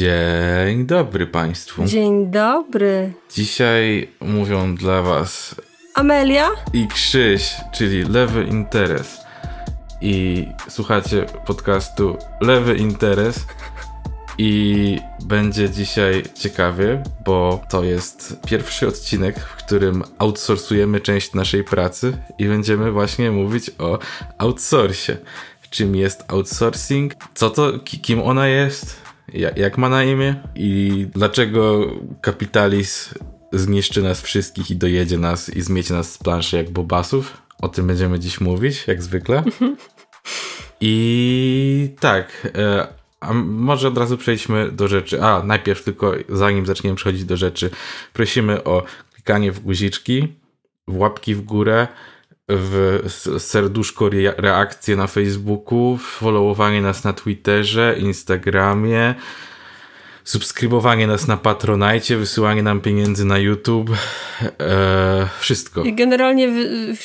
Dzień dobry Państwu. Dzień dobry. Dzisiaj mówią dla Was Amelia i Krzyś, czyli Lewy Interes. I słuchacie podcastu Lewy Interes. I będzie dzisiaj ciekawie, bo to jest pierwszy odcinek, w którym outsourcujemy część naszej pracy i będziemy właśnie mówić o outsourcie. Czym jest outsourcing, co to, kim ona jest, jak ma na imię i dlaczego kapitalizm zniszczy nas wszystkich i dojedzie nas i zmiecie nas z planszy jak bobasów. O tym będziemy dziś mówić, jak zwykle. I tak, e, a może od razu przejdźmy do rzeczy. A, najpierw tylko zanim zaczniemy przechodzić do rzeczy, prosimy o klikanie w guziczki, w łapki w górę, w serduszko reakcje na Facebooku, followowanie nas na Twitterze, Instagramie, subskrybowanie nas na Patronajcie, wysyłanie nam pieniędzy na YouTube, e, wszystko. I generalnie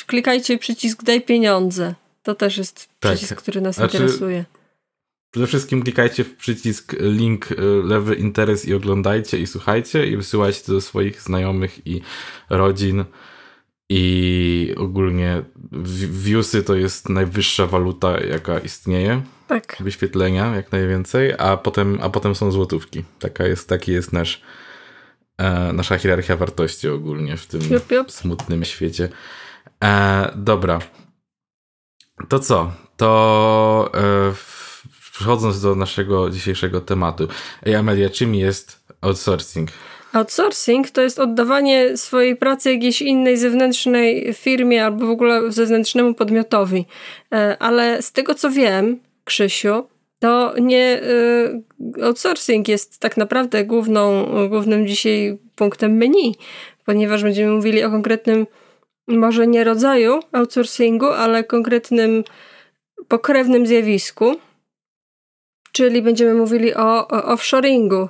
klikajcie przycisk daj pieniądze. To też jest tak. przycisk, który nas znaczy, interesuje. Przede wszystkim klikajcie w przycisk link e, lewy interes i oglądajcie i słuchajcie i wysyłajcie to do swoich znajomych i rodzin. I ogólnie viewsy to jest najwyższa waluta, jaka istnieje. Tak. Wyświetlenia jak najwięcej, a potem, a potem są złotówki. Taka jest, taki jest nasz, e, nasza hierarchia wartości ogólnie w tym jup, jup. smutnym świecie. E, dobra. To co? To e, przechodząc do naszego dzisiejszego tematu. Ej, Amelia, czym jest outsourcing? Outsourcing to jest oddawanie swojej pracy jakiejś innej zewnętrznej firmie albo w ogóle zewnętrznemu podmiotowi. E, ale z tego co wiem, Krzysiu, to nie e, outsourcing jest tak naprawdę główną, głównym dzisiaj punktem menu, ponieważ będziemy mówili o konkretnym, może nie rodzaju outsourcingu, ale konkretnym pokrewnym zjawisku, czyli będziemy mówili o, o offshoringu.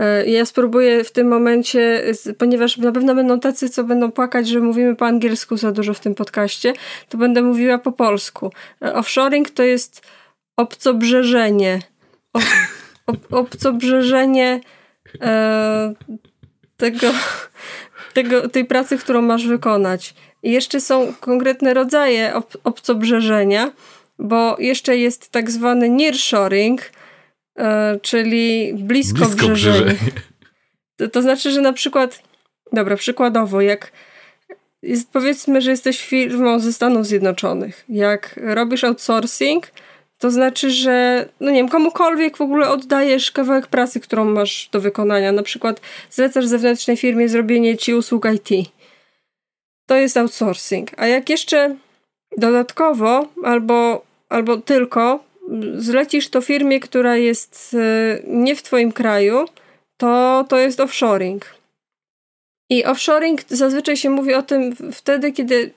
E, ja spróbuję w tym momencie, ponieważ na pewno będą tacy, co będą płakać, że mówimy po angielsku za dużo w tym podcaście, to będę mówiła po polsku. E, offshoring to jest obcobrzeżenie. Ob, ob, obcobrzeżenie e, tego, tego, tej pracy, którą masz wykonać. I jeszcze są konkretne rodzaje ob, obcobrzeżenia, bo jeszcze jest tak zwany nearshoring, czyli blisko, blisko brzeżenie. To, to znaczy, że na przykład, dobra, przykładowo, jak jest, powiedzmy, że jesteś firmą ze Stanów Zjednoczonych, jak robisz outsourcing, to znaczy, że no nie wiem, komukolwiek w ogóle oddajesz kawałek pracy, którą masz do wykonania. Na przykład zlecasz zewnętrznej firmie zrobienie ci usług IT. To jest outsourcing. A jak jeszcze dodatkowo albo, albo tylko zlecisz to firmie, która jest e, nie w Twoim kraju, to to jest offshoring. I offshoring zazwyczaj się mówi o tym wtedy, kiedy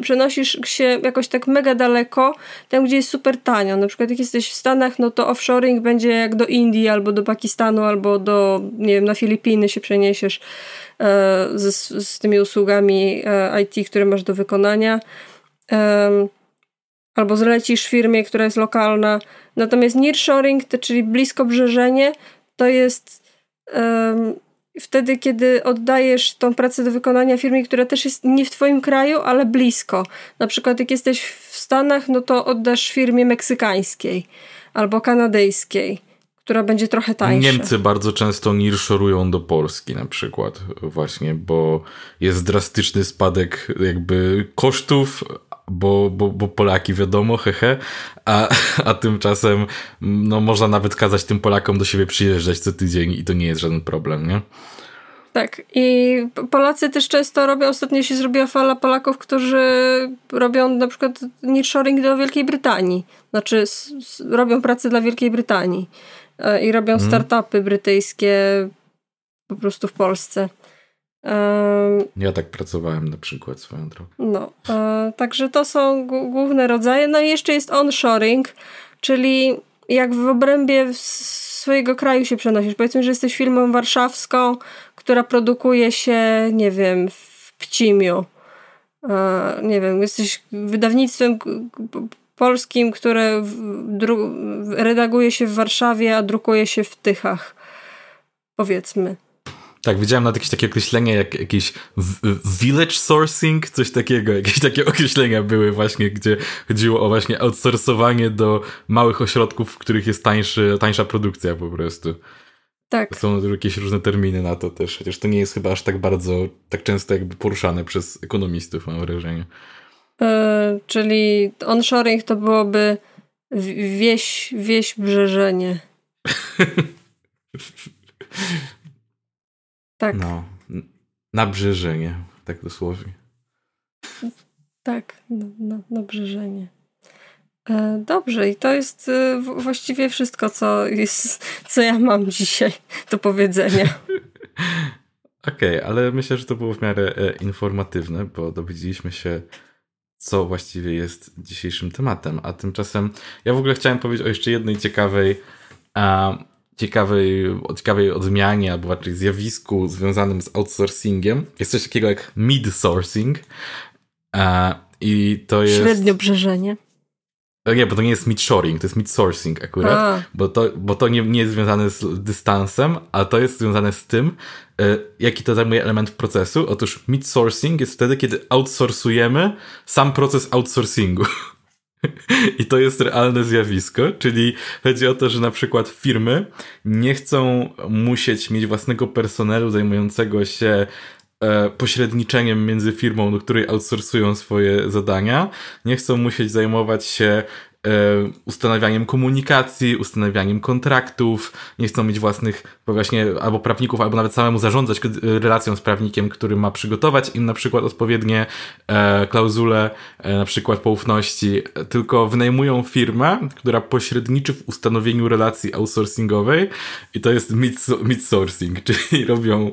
przenosisz się jakoś tak mega daleko, tam gdzie jest super tanio. Na przykład jak jesteś w Stanach, no to offshoring będzie jak do Indii, albo do Pakistanu, albo do, nie wiem, na Filipiny się przeniesiesz e, z, z tymi usługami e, IT, które masz do wykonania. Albo zlecisz firmie, która jest lokalna. Natomiast nearshoring, to, czyli blisko brzeżenie, to jest um, wtedy, kiedy oddajesz tą pracę do wykonania firmie, która też jest nie w twoim kraju, ale blisko. Na przykład jak jesteś w Stanach, no to oddasz firmie meksykańskiej albo kanadyjskiej która będzie trochę tańsza. Niemcy bardzo często nearshorują do Polski na przykład właśnie, bo jest drastyczny spadek jakby kosztów, bo, bo, bo Polaki wiadomo, hehe, a, a tymczasem no, można nawet kazać tym Polakom do siebie przyjeżdżać co tydzień i to nie jest żaden problem, nie? Tak, i Polacy też często robią, ostatnio się zrobiła fala Polaków, którzy robią na przykład nearshoring do Wielkiej Brytanii. Znaczy robią pracę dla Wielkiej Brytanii e, i robią hmm. startupy brytyjskie po prostu w Polsce. Ja tak pracowałem na przykład swoją drogą. No, e, także to są główne rodzaje. No i jeszcze jest onshoring, czyli jak w obrębie swojego kraju się przenosisz. Powiedzmy, że jesteś firmą warszawską, która produkuje się, nie wiem, w Pcimiu. E, nie wiem, jesteś wydawnictwem polskim, które redaguje się w Warszawie, a drukuje się w Tychach. powiedzmy. Tak, widziałem nawet jakieś takie określenia jak jakieś village sourcing, coś takiego, jakieś takie określenia były właśnie, gdzie chodziło o właśnie outsourcowanie do małych ośrodków, w których jest tańszy, tańsza produkcja po prostu. Tak. Są jakieś różne terminy na to też, chociaż to nie jest chyba aż tak bardzo, tak często jakby poruszane przez ekonomistów, mam wrażenie. Yy, czyli onshoring to byłoby wieś, wieś brzeżenie. tak. No, nabrzeżenie, tak dosłownie. Tak, na, nabrzeżenie. E, dobrze, i to jest e, właściwie wszystko, co, jest, co ja mam dzisiaj do powiedzenia. Okej, okay, ale myślę, że to było w miarę e, informatywne, bo dowiedzieliśmy się, co właściwie jest dzisiejszym tematem. A tymczasem ja w ogóle chciałem powiedzieć o jeszcze jednej ciekawej, a, ciekawej, ciekawej odmianie, albo raczej zjawisku związanym z outsourcingiem. Jest coś takiego jak mid-sourcing. I to jest. Średniobrzeżenie. No nie, bo to nie jest mid-shoring, to jest mid-sourcing akurat, bo to, bo to nie, nie jest związane z dystansem, a to jest związane z tym, e, jaki to zajmuje element procesu. Otóż mid-sourcing jest wtedy, kiedy outsourcujemy sam proces outsourcingu. I to jest realne zjawisko, czyli chodzi o to, że na przykład firmy nie chcą musieć mieć własnego personelu zajmującego się E, pośredniczeniem między firmą, do której outsourcują swoje zadania. Nie chcą musieć zajmować się ustanawianiem komunikacji, ustanawianiem kontraktów, nie chcą mieć własnych właśnie albo prawników, albo nawet samemu zarządzać relacją z prawnikiem, który ma przygotować im na przykład odpowiednie e, klauzule, na przykład poufności, tylko wynajmują firmę, która pośredniczy w ustanowieniu relacji outsourcingowej i to jest mid-sourcing, czyli robią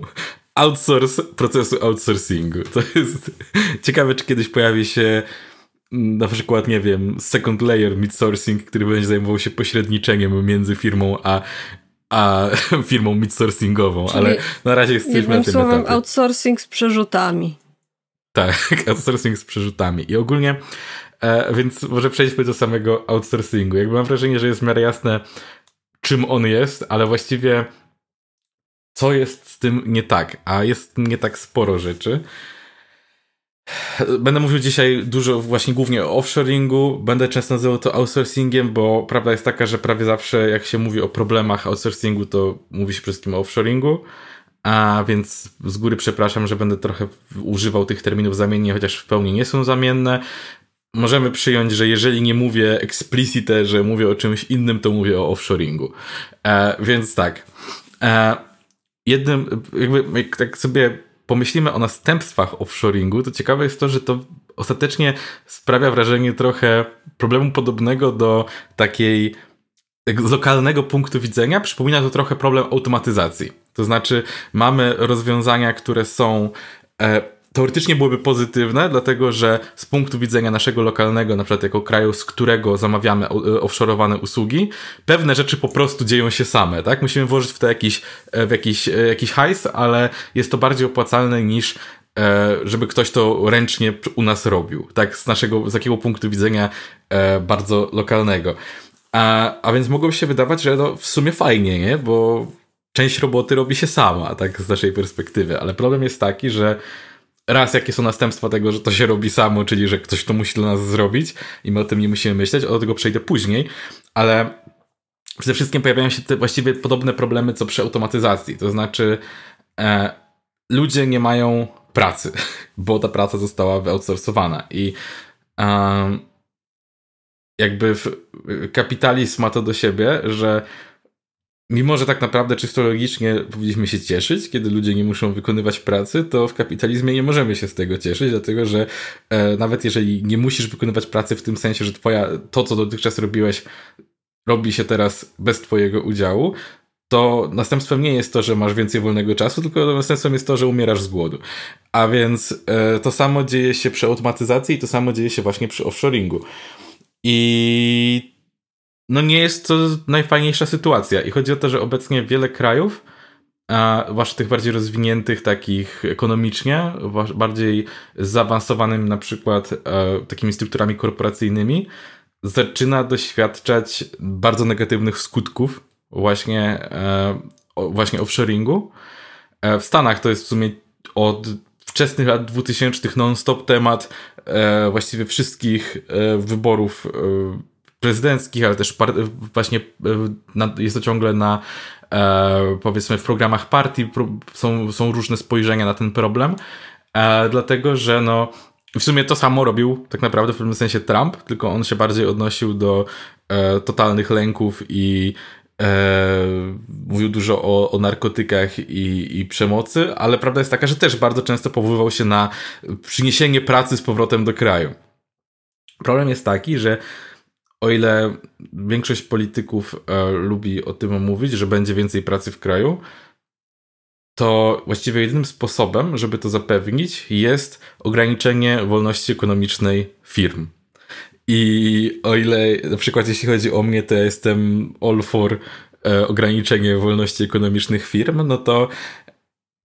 outsource procesu outsourcingu. To jest ciekawe, czy kiedyś pojawi się na przykład, nie wiem, second layer mid-sourcing, który będzie zajmował się pośredniczeniem między firmą a, a firmą mid-sourcingową, Czyli ale na razie jesteśmy na tym słowem etapie. outsourcing z przerzutami. Tak, outsourcing z przerzutami. I ogólnie, e, więc może przejdźmy do samego outsourcingu. Jakby mam wrażenie, że jest w miarę jasne, czym on jest, ale właściwie co jest z tym nie tak, a jest nie tak sporo rzeczy. Będę mówił dzisiaj dużo właśnie głównie o offshoringu. Będę często nazywał to outsourcingiem, bo prawda jest taka, że prawie zawsze jak się mówi o problemach outsourcingu, to mówi się przede wszystkim o offshoringu. A więc z góry przepraszam, że będę trochę używał tych terminów zamiennie, chociaż w pełni nie są zamienne. Możemy przyjąć, że jeżeli nie mówię explicite, że mówię o czymś innym, to mówię o offshoringu. E, więc tak. E, jednym, jakby jak tak sobie pomyślimy o następstwach offshoringu, to ciekawe jest to, że to ostatecznie sprawia wrażenie trochę problemu podobnego do takiej z lokalnego punktu widzenia przypomina to trochę problem automatyzacji. To znaczy, mamy rozwiązania, które są e, teoretycznie byłyby pozytywne, dlatego że z punktu widzenia naszego lokalnego, na przykład jako kraju, z którego zamawiamy e, offshore'owane usługi, pewne rzeczy po prostu dzieją się same, tak? Musimy włożyć w to jakiś, e, w jakiś, e, jakiś hajs, ale jest to bardziej opłacalne niż żeby ktoś to ręcznie u nas robił, tak? Z naszego, z takiego punktu widzenia bardzo lokalnego. A, a więc mogłoby się wydawać, że no w sumie fajnie, nie? Bo część roboty robi się sama, tak? Z naszej perspektywy, ale problem jest taki, że raz jakie są następstwa tego, że to się robi samo, czyli że ktoś to musi dla nas zrobić i my o tym nie musimy myśleć, o tego przejdę później, ale przede wszystkim pojawiają się te właściwie podobne problemy co przy automatyzacji, to znaczy e, ludzie nie mają pracy, bo ta praca została wyoutsourcowana i e, jakby kapitalizm ma to do siebie, że Mimo, że tak naprawdę czysto logicznie powinniśmy się cieszyć, kiedy ludzie nie muszą wykonywać pracy, to w kapitalizmie nie możemy się z tego cieszyć, dlatego że e, nawet jeżeli nie musisz wykonywać pracy w tym sensie, że twoja, to, co dotychczas robiłeś, robi się teraz bez twojego udziału, to następstwem nie jest to, że masz więcej wolnego czasu, tylko następstwem jest to, że umierasz z głodu. A więc e, to samo dzieje się przy automatyzacji i to samo dzieje się właśnie przy offshoringu. I no nie jest to najfajniejsza sytuacja. I chodzi o to, że obecnie wiele krajów, a zwłaszcza tych bardziej rozwiniętych, takich ekonomicznie, bardziej zaawansowanym na przykład e, takimi strukturami korporacyjnymi, zaczyna doświadczać bardzo negatywnych skutków właśnie e, właśnie offshoringu. W Stanach to jest w sumie od wczesnych lat 2000 non-stop temat właściwie wszystkich wyborów prezydenckich, ale też właśnie jest to ciągle na powiedzmy w programach partii są, są różne spojrzenia na ten problem, dlatego że no w sumie to samo robił tak naprawdę w pewnym sensie Trump, tylko on się bardziej odnosił do e, totalnych lęków i e, mówił dużo o, o narkotykach i, i, przemocy, ale prawda jest taka, że też bardzo często powoływał się na przyniesienie pracy z powrotem do kraju. Problem jest taki, że o ile większość polityków e, lubi o tym mówić, że będzie więcej pracy w kraju, to właściwie jedynym sposobem, żeby to zapewnić, jest ograniczenie wolności ekonomicznej firm. I o ile na przykład jeśli chodzi o mnie, to ja jestem all for e, ograniczenie wolności ekonomicznych firm, no to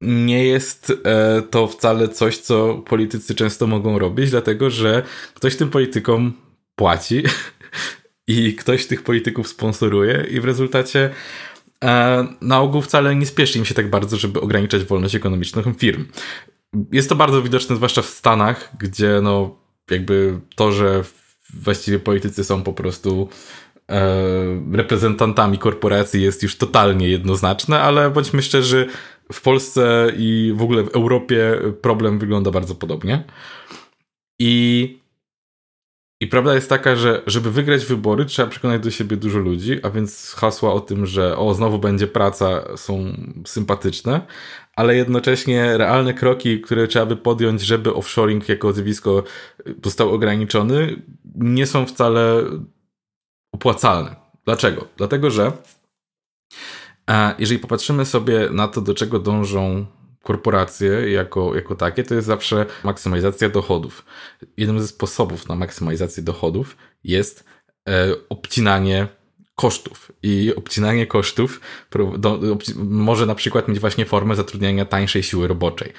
nie jest e, to wcale coś, co politycy często mogą robić, dlatego że ktoś tym politykom płaci i ktoś tych polityków sponsoruje i w rezultacie E, na ogół wcale nie spieszy im się tak bardzo, żeby ograniczać wolność ekonomiczną firm. Jest to bardzo widoczne, zwłaszcza w Stanach, gdzie no jakby to, że właściwie politycy są po prostu e, reprezentantami korporacji jest już totalnie jednoznaczne, ale bądźmy szczerzy, w Polsce i w ogóle w Europie problem wygląda bardzo podobnie. I i prawda jest taka, że żeby wygrać wybory, trzeba przekonać do siebie dużo ludzi, a więc hasła o tym, że o, znowu będzie praca, są sympatyczne, ale jednocześnie realne kroki, które trzeba by podjąć, żeby offshoring jako zjawisko został ograniczony, nie są wcale opłacalne. Dlaczego? Dlatego, że e, jeżeli popatrzymy sobie na to, do czego dążą korporacje jako, jako takie, to jest zawsze maksymalizacja dochodów. Jednym ze sposobów na maksymalizację dochodów jest e, obcinanie kosztów. I obcinanie kosztów do, obci może na przykład mieć właśnie formę zatrudniania tańszej siły roboczej.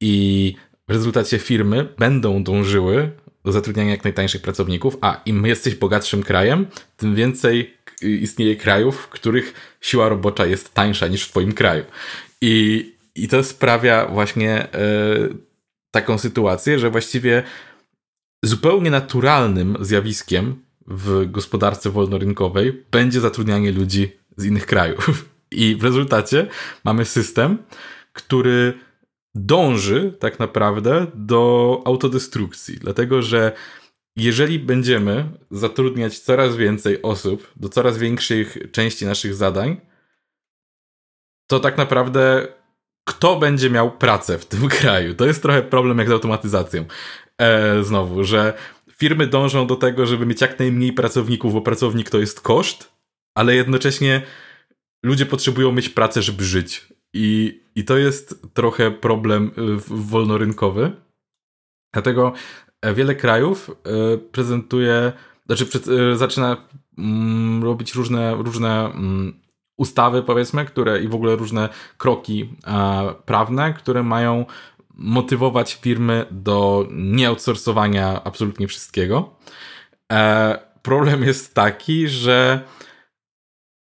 I w rezultacie firmy będą dążyły do zatrudniania jak najtańszych pracowników, a im jesteś bogatszym krajem, tym więcej istnieje krajów, w których siła robocza jest tańsza niż w twoim kraju. I i to sprawia właśnie e, taką sytuację, że właściwie zupełnie naturalnym zjawiskiem w gospodarce wolnorynkowej będzie zatrudnianie ludzi z innych krajów. I w rezultacie mamy system, który dąży tak naprawdę do autodestrukcji, dlatego że jeżeli będziemy zatrudniać coraz więcej osób do coraz większych części naszych zadań, to tak naprawdę kto będzie miał pracę w tym kraju. To jest trochę problem jak z automatyzacją. E, znowu, że firmy dążą do tego, żeby mieć jak najmniej pracowników, bo pracownik to jest koszt, ale jednocześnie ludzie potrzebują mieć pracę, żeby żyć. I, i to jest trochę problem e, wolnorynkowy. Dlatego e, wiele krajów e, prezentuje, znaczy zaczyna mm, robić różne, różne mm, ustawy, powiedzmy, które i w ogóle różne kroki e, prawne, które mają motywować firmy do nieoutsourcowania absolutnie wszystkiego. E, problem jest taki, że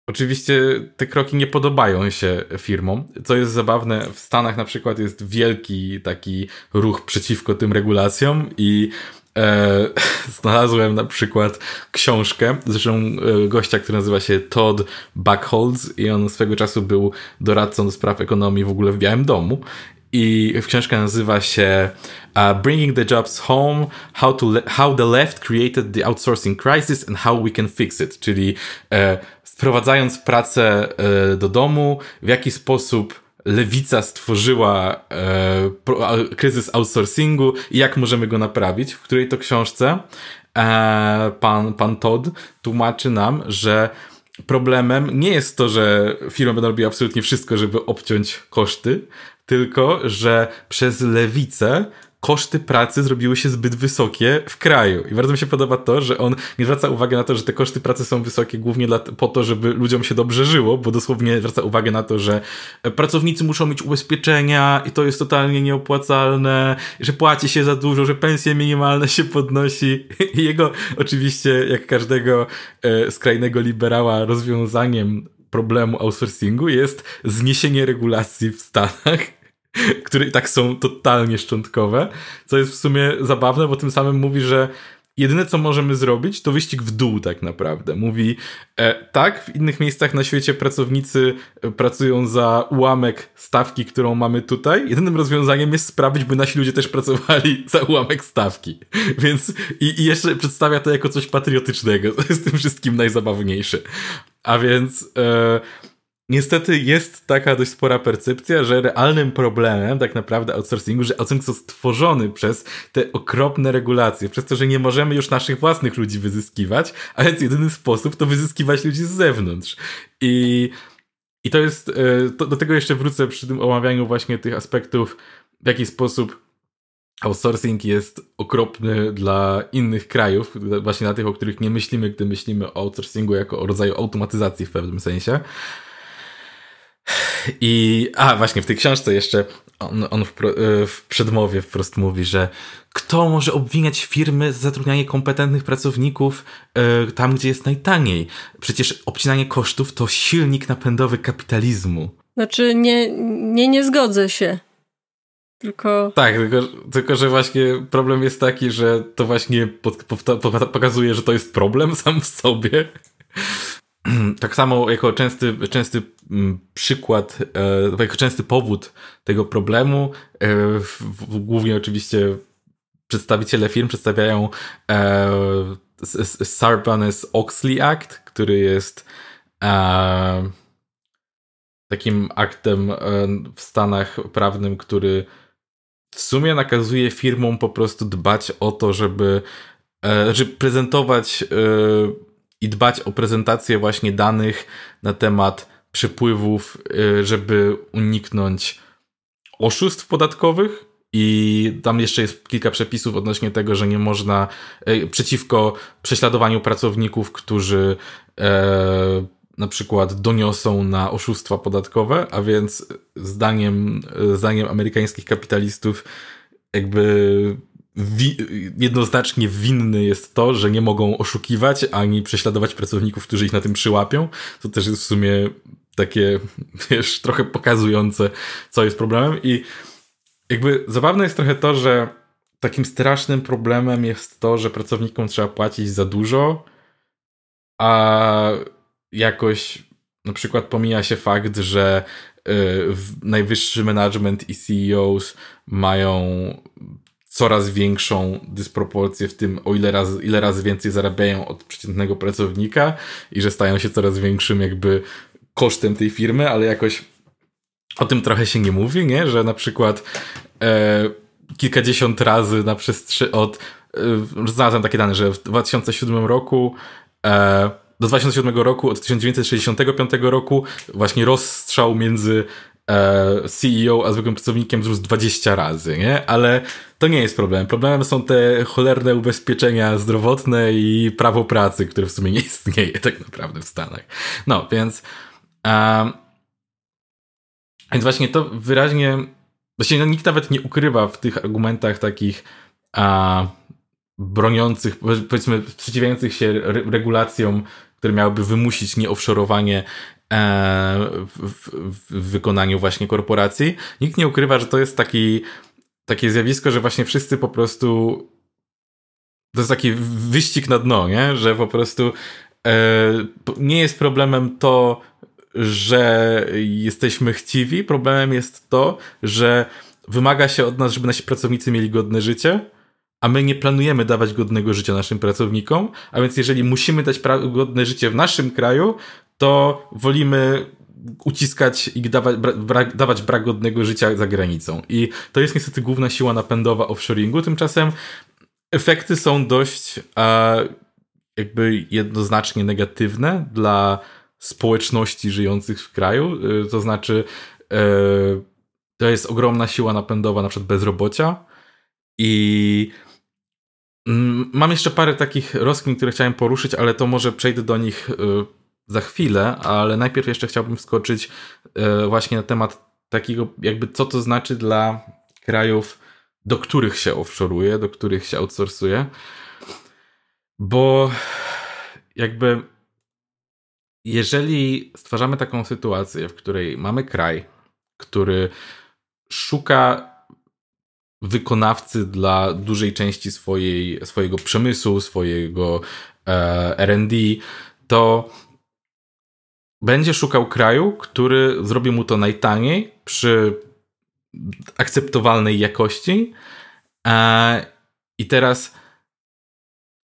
Oczywiście te kroki nie podobają się firmom. Co jest zabawne, w Stanach na przykład jest wielki taki ruch przeciwko tym regulacjom i E, znalazłem na przykład książkę, zresztą e, gościa, który nazywa się Todd Buckholz i on swego czasu był doradcą do spraw ekonomii w ogóle w Białym Domu. I książka nazywa się uh, Bringing the Jobs Home: How, to how the Left Created the Outsourcing Crisis and How We Can Fix It. Czyli e, sprowadzając pracę e, do domu, w jaki sposób lewica stworzyła e, kryzys outsourcingu i jak możemy go naprawić, w której to książce? E, pan, pan Todd tłumaczy nam, że problemem nie jest to, że firmy będą robiły absolutnie wszystko, żeby obciąć koszty, tylko że przez lewicę koszty pracy zrobiły się zbyt wysokie w kraju. I bardzo mi się podoba to, że on nie zwraca uwagi na to, że te koszty pracy są wysokie głównie dla, po to, żeby ludziom się dobrze żyło, bo dosłownie zwraca uwagę na to, że pracownicy muszą mieć ubezpieczenia i to jest totalnie nieopłacalne, że płaci się za dużo, że pensje minimalne się podnosi. I jego oczywiście, jak każdego e, skrajnego liberała, rozwiązaniem problemu outsourcingu jest zniesienie regulacji w Stanach, które i tak są totalnie szczątkowe, co jest w sumie zabawne, bo tym samym mówi, że jedyne co możemy zrobić, to wyścig w dół tak naprawdę. Mówi, e, tak, w innych miejscach na świecie pracownicy e, pracują za ułamek stawki, którą mamy tutaj. Jedynym rozwiązaniem jest sprawić, by nasi ludzie też pracowali za ułamek stawki. Więc i, i jeszcze przedstawia to jako coś patriotycznego. To jest tym wszystkim najzabawniejsze. A więc... E, niestety jest taka dość spora percepcja, że realnym problemem tak naprawdę outsourcingu, że outsourcing został stworzony przez te okropne regulacje, przez to, że nie możemy już naszych własnych ludzi wyzyskiwać, a więc jedyny sposób to wyzyskiwać ludzi z zewnątrz. I, i to jest, e, to, do tego jeszcze wrócę przy tym omawianiu właśnie tych aspektów, w jaki sposób outsourcing jest okropny dla innych krajów, właśnie dla tych, o których nie myślimy, gdy myślimy o outsourcingu jako o rodzaju automatyzacji w pewnym sensie. I, a właśnie w tej książce jeszcze on, on w, e, w, przedmowie wprost mówi, że kto może obwiniać firmy za zatrudnianie kompetentnych pracowników y, tam, gdzie jest najtaniej? Przecież obcinanie kosztów to silnik napędowy kapitalizmu. Znaczy, nie, nie, nie zgodzę się. Tylko... Tak, tylko, tylko że właśnie problem jest taki, że to właśnie pod, pokazuje, że to jest problem sam w sobie. tak samo jako częsty, częsty mm, przykład, e, jako częsty powód tego problemu, e, głównie oczywiście przedstawiciele firm przedstawiają e, Sarbanes-Oxley Act, który jest takim aktem w Stanach prawnym, który w sumie nakazuje firmom po prostu dbać o to, żeby, żeby prezentować i dbać o prezentację właśnie danych na temat przepływów, y, żeby uniknąć oszustw podatkowych. I tam jeszcze jest kilka przepisów odnośnie tego, że nie można y, przeciwko prześladowaniu pracowników, którzy e, na przykład doniosą na oszustwa podatkowe, a więc zdaniem, zdaniem amerykańskich kapitalistów jakby wi jednoznacznie winny jest to, że nie mogą oszukiwać ani prześladować pracowników, którzy ich na tym przyłapią. To też jest w sumie takie, wiesz, trochę pokazujące, co jest problemem. I jakby zabawne jest trochę to, że takim strasznym problemem jest to, że pracownikom trzeba płacić za dużo, a jakoś na przykład pomija się fakt, że y, najwyższy management i CEOs mają coraz większą dysproporcję w tym, o ile razy, ile razy więcej zarabiają od przeciętnego pracownika i że stają się coraz większym jakby kosztem tej firmy, ale jakoś o tym trochę się nie mówi, nie? Że na przykład e, kilkadziesiąt razy na przestrzeni od e, znalazłem takie dane, że w 2007 roku e, do 2007 roku, od 1965 roku właśnie rozstrzał między CEO, a zwykłym pracownikiem wzrósł 20 razy, nie? Ale to nie jest problem. Problemem są te cholerne ubezpieczenia zdrowotne i prawo pracy, które w sumie nie istnieje tak naprawdę w Stanach. No, więc um, więc właśnie to wyraźnie właściwie no, nikt nawet nie ukrywa w tych argumentach takich a, broniących, powiedzmy, sprzeciwiających się re regulacjom, które miałyby wymusić nieoffshorowanie E, w, w, wykonaniu właśnie korporacji. Nikt nie ukrywa, że to jest taki, takie zjawisko, że właśnie wszyscy po prostu to jest taki wyścig na dno, nie? że po prostu e, nie jest problemem to, że jesteśmy chciwi, problemem jest to, że wymaga się od nas, żeby nasi pracownicy mieli godne życie, a my nie planujemy dawać godnego życia naszym pracownikom, a więc jeżeli musimy dać godne życie w naszym kraju, to wolimy uciskać i dawać, bra, dawać brak godnego życia za granicą. I to jest niestety główna siła napędowa offshoringu. Tymczasem efekty są dość a, jakby jednoznacznie negatywne dla społeczności żyjących w kraju. Y, to znaczy, e, to jest ogromna siła napędowa na przykład bezrobocia i Mam jeszcze parę takich rozkmin, które chciałem poruszyć, ale to może przejdę do nich y, za chwilę, ale najpierw jeszcze chciałbym wskoczyć e, właśnie na temat takiego, jakby co to znaczy dla krajów, do których się offshore'uje, do których się outsourcuje, bo jakby jeżeli stwarzamy taką sytuację, w której mamy kraj, który szuka wykonawcy dla dużej części swojej, swojego przemysłu, swojego e, RD, to będzie szukał kraju, który zrobi mu to najtaniej przy akceptowalnej jakości. E, I teraz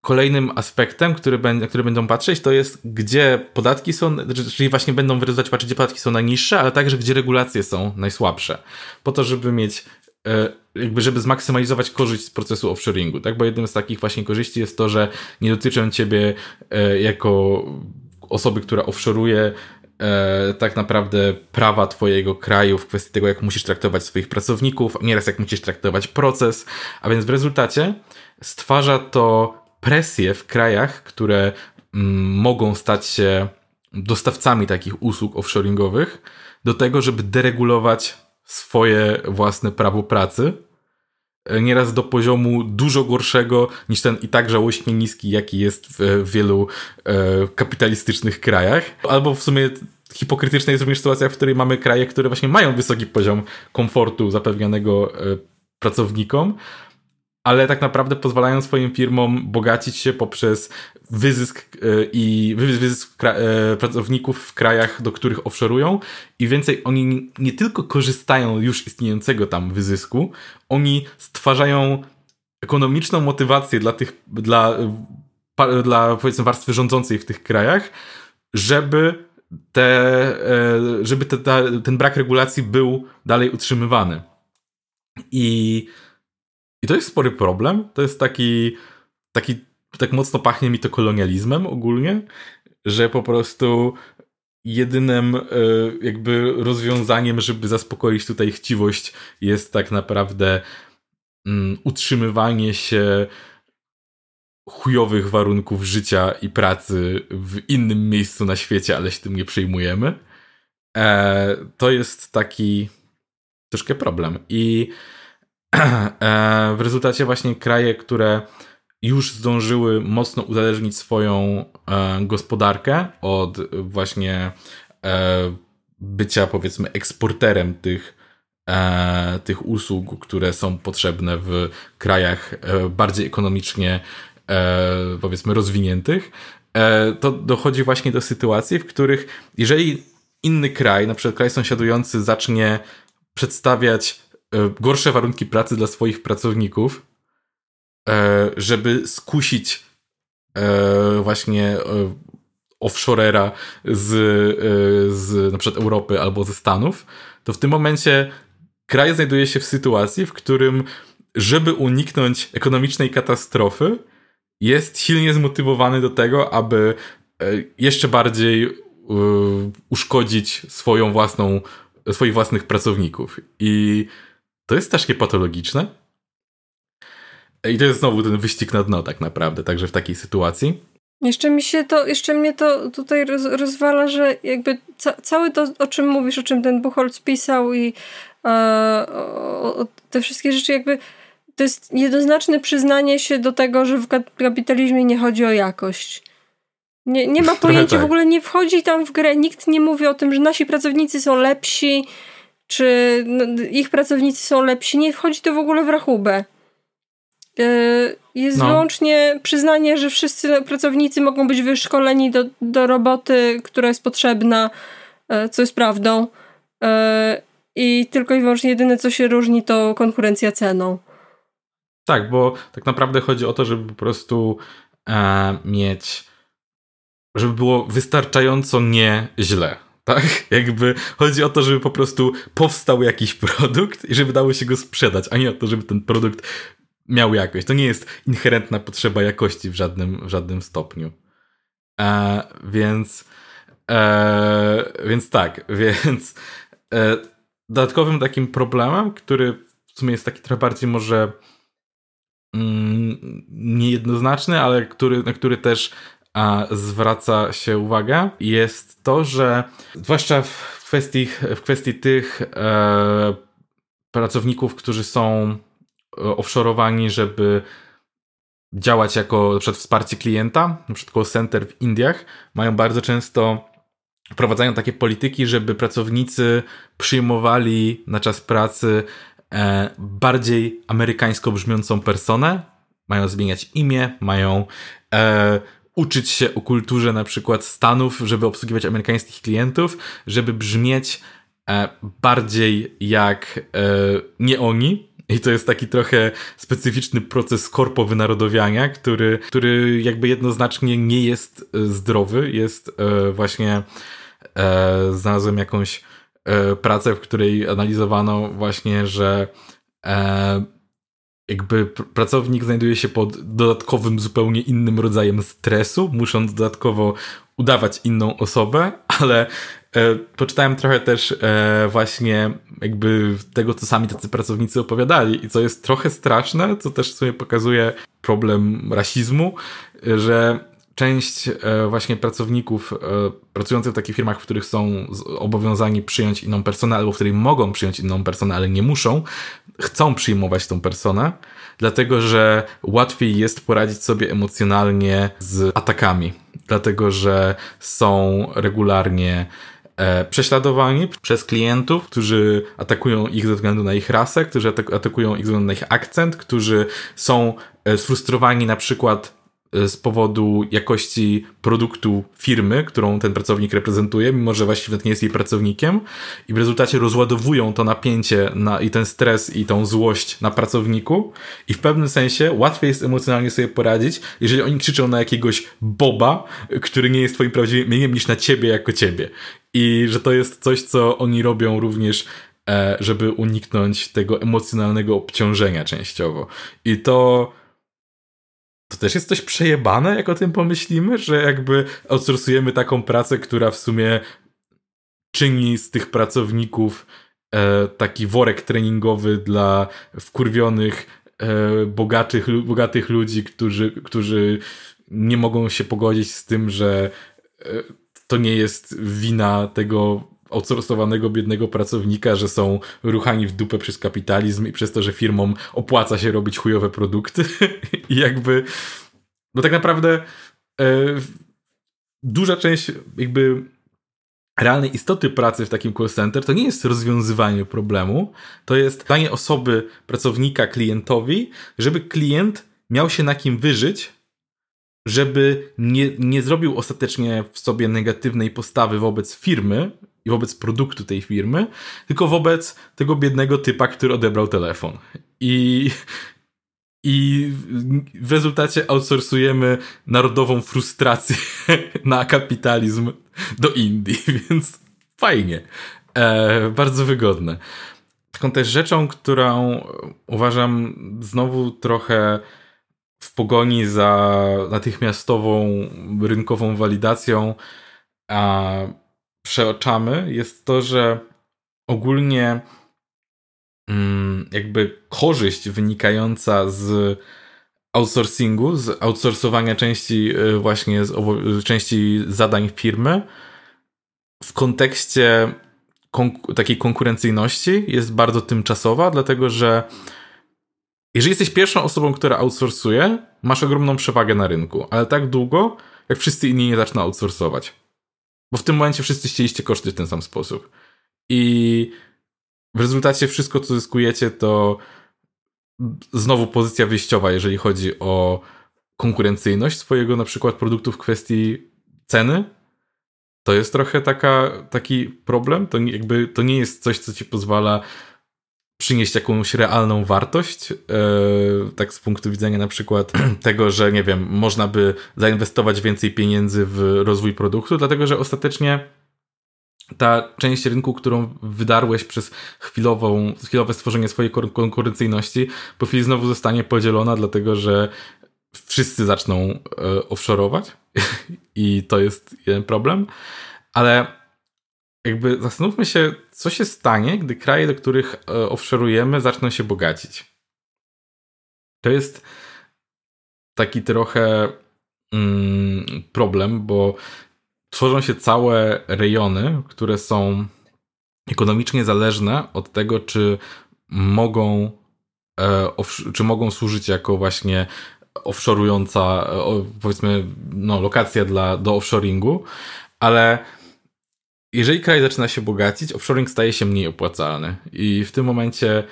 kolejnym aspektem, który, będzie, który będą patrzeć, to jest, gdzie podatki są, czyli właśnie będą wyrywać, gdzie podatki są najniższe, ale także gdzie regulacje są najsłabsze. Po to, żeby mieć e, jakby żeby zmaksymalizować korzyść z procesu offshoringu, tak? Bo jednym z takich właśnie korzyści jest to, że nie dotyczą ciebie e, jako osoby, która offshoruje e, tak naprawdę prawa twojego kraju w kwestii tego, jak musisz traktować swoich pracowników, nieraz jak musisz traktować proces, a więc w rezultacie stwarza to presję w krajach, które mm, mogą stać się dostawcami takich usług offshoringowych do tego, żeby deregulować swoje własne prawo pracy, nieraz do poziomu dużo gorszego niż ten i tak żałośnie niski, jaki jest w wielu e, kapitalistycznych krajach. Albo w sumie hipokrytyczna jest również sytuacja, w której mamy kraje, które właśnie mają wysoki poziom komfortu zapewnionego e, pracownikom, ale tak naprawdę pozwalają swoim firmom bogacić się poprzez wyzysk e, i wyzysk e, pracowników w krajach, do których offshore'ują i więcej oni nie tylko korzystają już istniejącego tam wyzysku, oni stwarzają ekonomiczną motywację dla tych, dla, dla powiedzmy warstwy rządzącej w tych krajach, żeby te, e, żeby te, ten brak regulacji był dalej utrzymywany. I i to jest spory problem. To jest taki, taki tak mocno pachnie mi to kolonializmem ogólnie, że po prostu jedynym e, jakby rozwiązaniem, żeby zaspokoić tutaj chciwość jest tak naprawdę mm, utrzymywanie się chujowych warunków życia i pracy w innym miejscu na świecie, ale się tym nie przejmujemy. E, to jest taki troszkę problem. I w rezultacie właśnie kraje, które już zdążyły mocno uzależnić swoją e, gospodarkę od właśnie e, bycia powiedzmy eksporterem tych, tych usług, które są potrzebne w krajach bardziej ekonomicznie powiedzmy rozwiniętych, to dochodzi właśnie do sytuacji, w których jeżeli inny kraj, na przykład kraj sąsiadujący zacznie przedstawiać E, gorsze warunki pracy dla swoich pracowników, e, żeby skusić e, właśnie offshorera z, z na przykład Europy albo ze Stanów, to w tym momencie kraj znajduje się w sytuacji, w którym żeby uniknąć ekonomicznej katastrofy, jest silnie zmotywowany do tego, aby jeszcze bardziej uszkodzić swoją własną, swoich własnych pracowników. I to jest strasznie patologiczne. I to jest znowu ten wyścig na dno tak naprawdę, także w takiej sytuacji. Jeszcze mi się to, jeszcze mnie to tutaj roz, rozwala, że jakby ca, całe to, o czym mówisz, o czym ten Buchholz pisał i e, o, o te wszystkie rzeczy jakby to jest jednoznaczne przyznanie się do tego, że w kapitalizmie nie chodzi o jakość. Nie, nie ma pojęcia, tak. w ogóle nie wchodzi tam w grę, nikt nie mówi o tym, że nasi pracownicy są lepsi, czy no, ich pracownicy są lepsi, nie wchodzi to w ogóle w rachubę. E, jest no. wyłącznie przyznanie, że wszyscy pracownicy mogą być wyszkoleni do, do roboty, która jest potrzebna, e, co jest prawdą. E, I tylko i wyłącznie jedyne, co się różni, to konkurencja ceną. Tak, bo tak naprawdę chodzi o to, żeby po prostu e, mieć, żeby było wystarczająco nie źle. Tak? Jakby chodzi o to, żeby po prostu powstał jakiś produkt i żeby dało się go sprzedać, a nie o to, żeby ten produkt miał jakość. To nie jest inherentna potrzeba jakości w żadnym, w żadnym stopniu. E, więc, e, więc tak, więc e, dodatkowym takim problemem, który w sumie jest taki trochę bardziej może mm, niejednoznaczny, ale który, na który też a zwraca się uwagę, jest to, że zwłaszcza w kwestii, w kwestii tych e, pracowników, którzy są e, offshore'owani, żeby działać jako na przykład wsparcie klienta, na przykład call center w Indiach, mają bardzo często wprowadzają takie polityki, żeby pracownicy przyjmowali na czas pracy e, bardziej amerykańsko brzmiącą personę. Mają zmieniać imię, mają e, uczyć się o kulturze na przykład Stanów, żeby obsługiwać amerykańskich klientów, żeby brzmieć e, bardziej jak e, nie oni, i to jest taki trochę specyficzny proces korpo wynarodowiania, który, który jakby jednoznacznie nie jest e, zdrowy. Jest e, właśnie, e, znalazłem jakąś e, pracę, w której analizowano właśnie, że jakby pracownik znajduje się pod dodatkowym, zupełnie innym rodzajem stresu, musząc dodatkowo udawać inną osobę, ale e, poczytałem trochę też e, właśnie jakby tego, co sami tacy pracownicy opowiadali. I co jest trochę straszne, co też sobie pokazuje problem rasizmu, że część e, właśnie pracowników e, pracujących w takich firmach, w których są obowiązani przyjąć inną personę, albo w której mogą przyjąć inną personę, ale nie muszą, chcą przyjmować tą personę, dlatego że łatwiej jest poradzić sobie emocjonalnie z atakami, dlatego że są regularnie e, prześladowani przez klientów, którzy atakują ich ze względu na ich rasę, którzy atakują ich ze względu na ich akcent, którzy są sfrustrowani na przykład z powodu jakości produktu firmy, którą ten pracownik reprezentuje, mimo że właściwie nie jest jej pracownikiem i w rezultacie rozładowują to napięcie na, i ten stres i tą złość na pracowniku i w pewnym sensie łatwiej jest emocjonalnie sobie poradzić, jeżeli oni krzyczą na jakiegoś boba, który nie jest twoim prawdziwym imieniem, niż na ciebie jako ciebie. I że to jest coś, co oni robią również e, żeby uniknąć tego emocjonalnego obciążenia częściowo. I to to też jest coś przejebane, jak o tym pomyślimy, że jakby outsourcujemy taką pracę, która w sumie czyni z tych pracowników e, taki worek treningowy dla wkurwionych, e, bogatych, bogatych ludzi, którzy, którzy nie mogą się pogodzić z tym, że e, to nie jest wina tego outsourcowanego biednego pracownika, że są ruchani w dupę przez kapitalizm i przez to, że firmom opłaca się robić chujowe produkty. I jakby no tak naprawdę e, duża część jakby realnej istoty pracy w takim call center to nie jest rozwiązywanie problemu, to jest danie osoby, pracownika klientowi, żeby klient miał się na kim wyżyć, żeby nie, nie zrobił ostatecznie w sobie negatywnej postawy wobec firmy, i wobec produktu tej firmy, tylko wobec tego biednego typa, który odebrał telefon. I, i w rezultacie outsourcujemy narodową frustrację na kapitalizm do Indii, więc fajnie. E, bardzo wygodne. Taką też rzeczą, którą uważam znowu trochę w pogoni za natychmiastową rynkową walidacją, a przeoczamy, jest to, że ogólnie mm, jakby korzyść wynikająca z outsourcingu, z outsourcowania części y, właśnie z części zadań firmy w kontekście konku takiej konkurencyjności jest bardzo tymczasowa, dlatego że jeżeli jesteś pierwszą osobą, która outsourcuje, masz ogromną przewagę na rynku, ale tak długo, jak wszyscy inni nie zaczną outsourcować. Bo w tym momencie wszyscy chcieliście koszty w ten sam sposób. I w rezultacie wszystko, co zyskujecie, to znowu pozycja wyjściowa, jeżeli chodzi o konkurencyjność swojego na przykład produktu w kwestii ceny. To jest trochę taka, taki problem. To jakby to nie jest coś, co ci pozwala przynieść jakąś realną wartość, e, tak z punktu widzenia na przykład tego, że nie wiem, można by zainwestować więcej pieniędzy w rozwój produktu, dlatego że ostatecznie ta część rynku, którą wydarłeś przez chwilową, chwilowe stworzenie swojej konkurencyjności, po chwili znowu zostanie podzielona, dlatego że wszyscy zaczną e, offshore'ować. I to jest jeden problem, ale jakby zastanówmy się, co się stanie, gdy kraje, do których e, offshore'ujemy, zaczną się bogacić. To jest taki trochę mm, problem, bo tworzą się całe rejony, które są ekonomicznie zależne od tego, czy mogą, e, czy mogą służyć jako właśnie offshore'ująca, e, powiedzmy, no, lokacja dla, do offshoringu, ale jeżeli kraj zaczyna się bogacić, offshoring staje się mniej opłacalny. I w tym momencie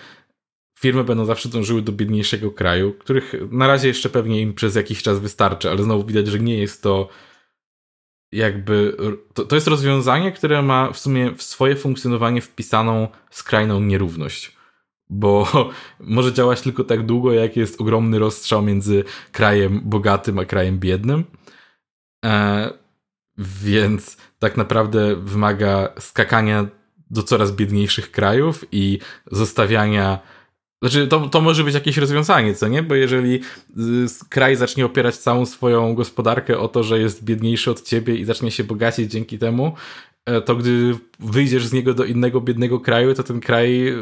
firmy będą zawsze dążyły do biedniejszego kraju, których na razie jeszcze pewnie im przez jakiś czas wystarczy, ale znowu widać, że nie jest to jakby. To, to jest rozwiązanie, które ma w sumie w swoje funkcjonowanie wpisaną skrajną nierówność. Bo może działać tylko tak długo, jak jest ogromny rozstrzał między krajem bogatym a krajem biednym. E, więc tak naprawdę wymaga skakania do coraz biedniejszych krajów i zostawiania. Znaczy, to, to może być jakieś rozwiązanie, co nie? Bo jeżeli y, kraj zacznie opierać całą swoją gospodarkę o to, że jest biedniejszy od ciebie i zacznie się bogacić dzięki temu, e, to gdy wyjdziesz z niego do innego biednego kraju, to ten kraj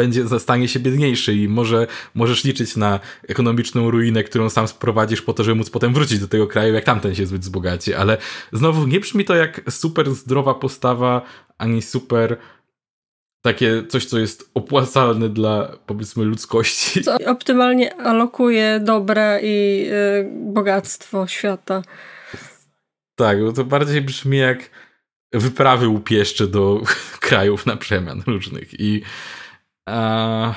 będzie, stanie się biedniejszy i może możesz liczyć na ekonomiczną ruinę, którą sam sprowadzisz po to, żeby móc potem wrócić do tego kraju, jak tamten się zbyt wzbogaci. Ale znowu nie brzmi to jak super zdrowa postawa, ani super takie coś, co jest opłacalne dla powiedzmy ludzkości. Co optymalnie alokuje dobre i y, bogactwo świata. Tak, bo to bardziej brzmi jak wyprawy łupieszcze do krajów na przemian różnych i Eee,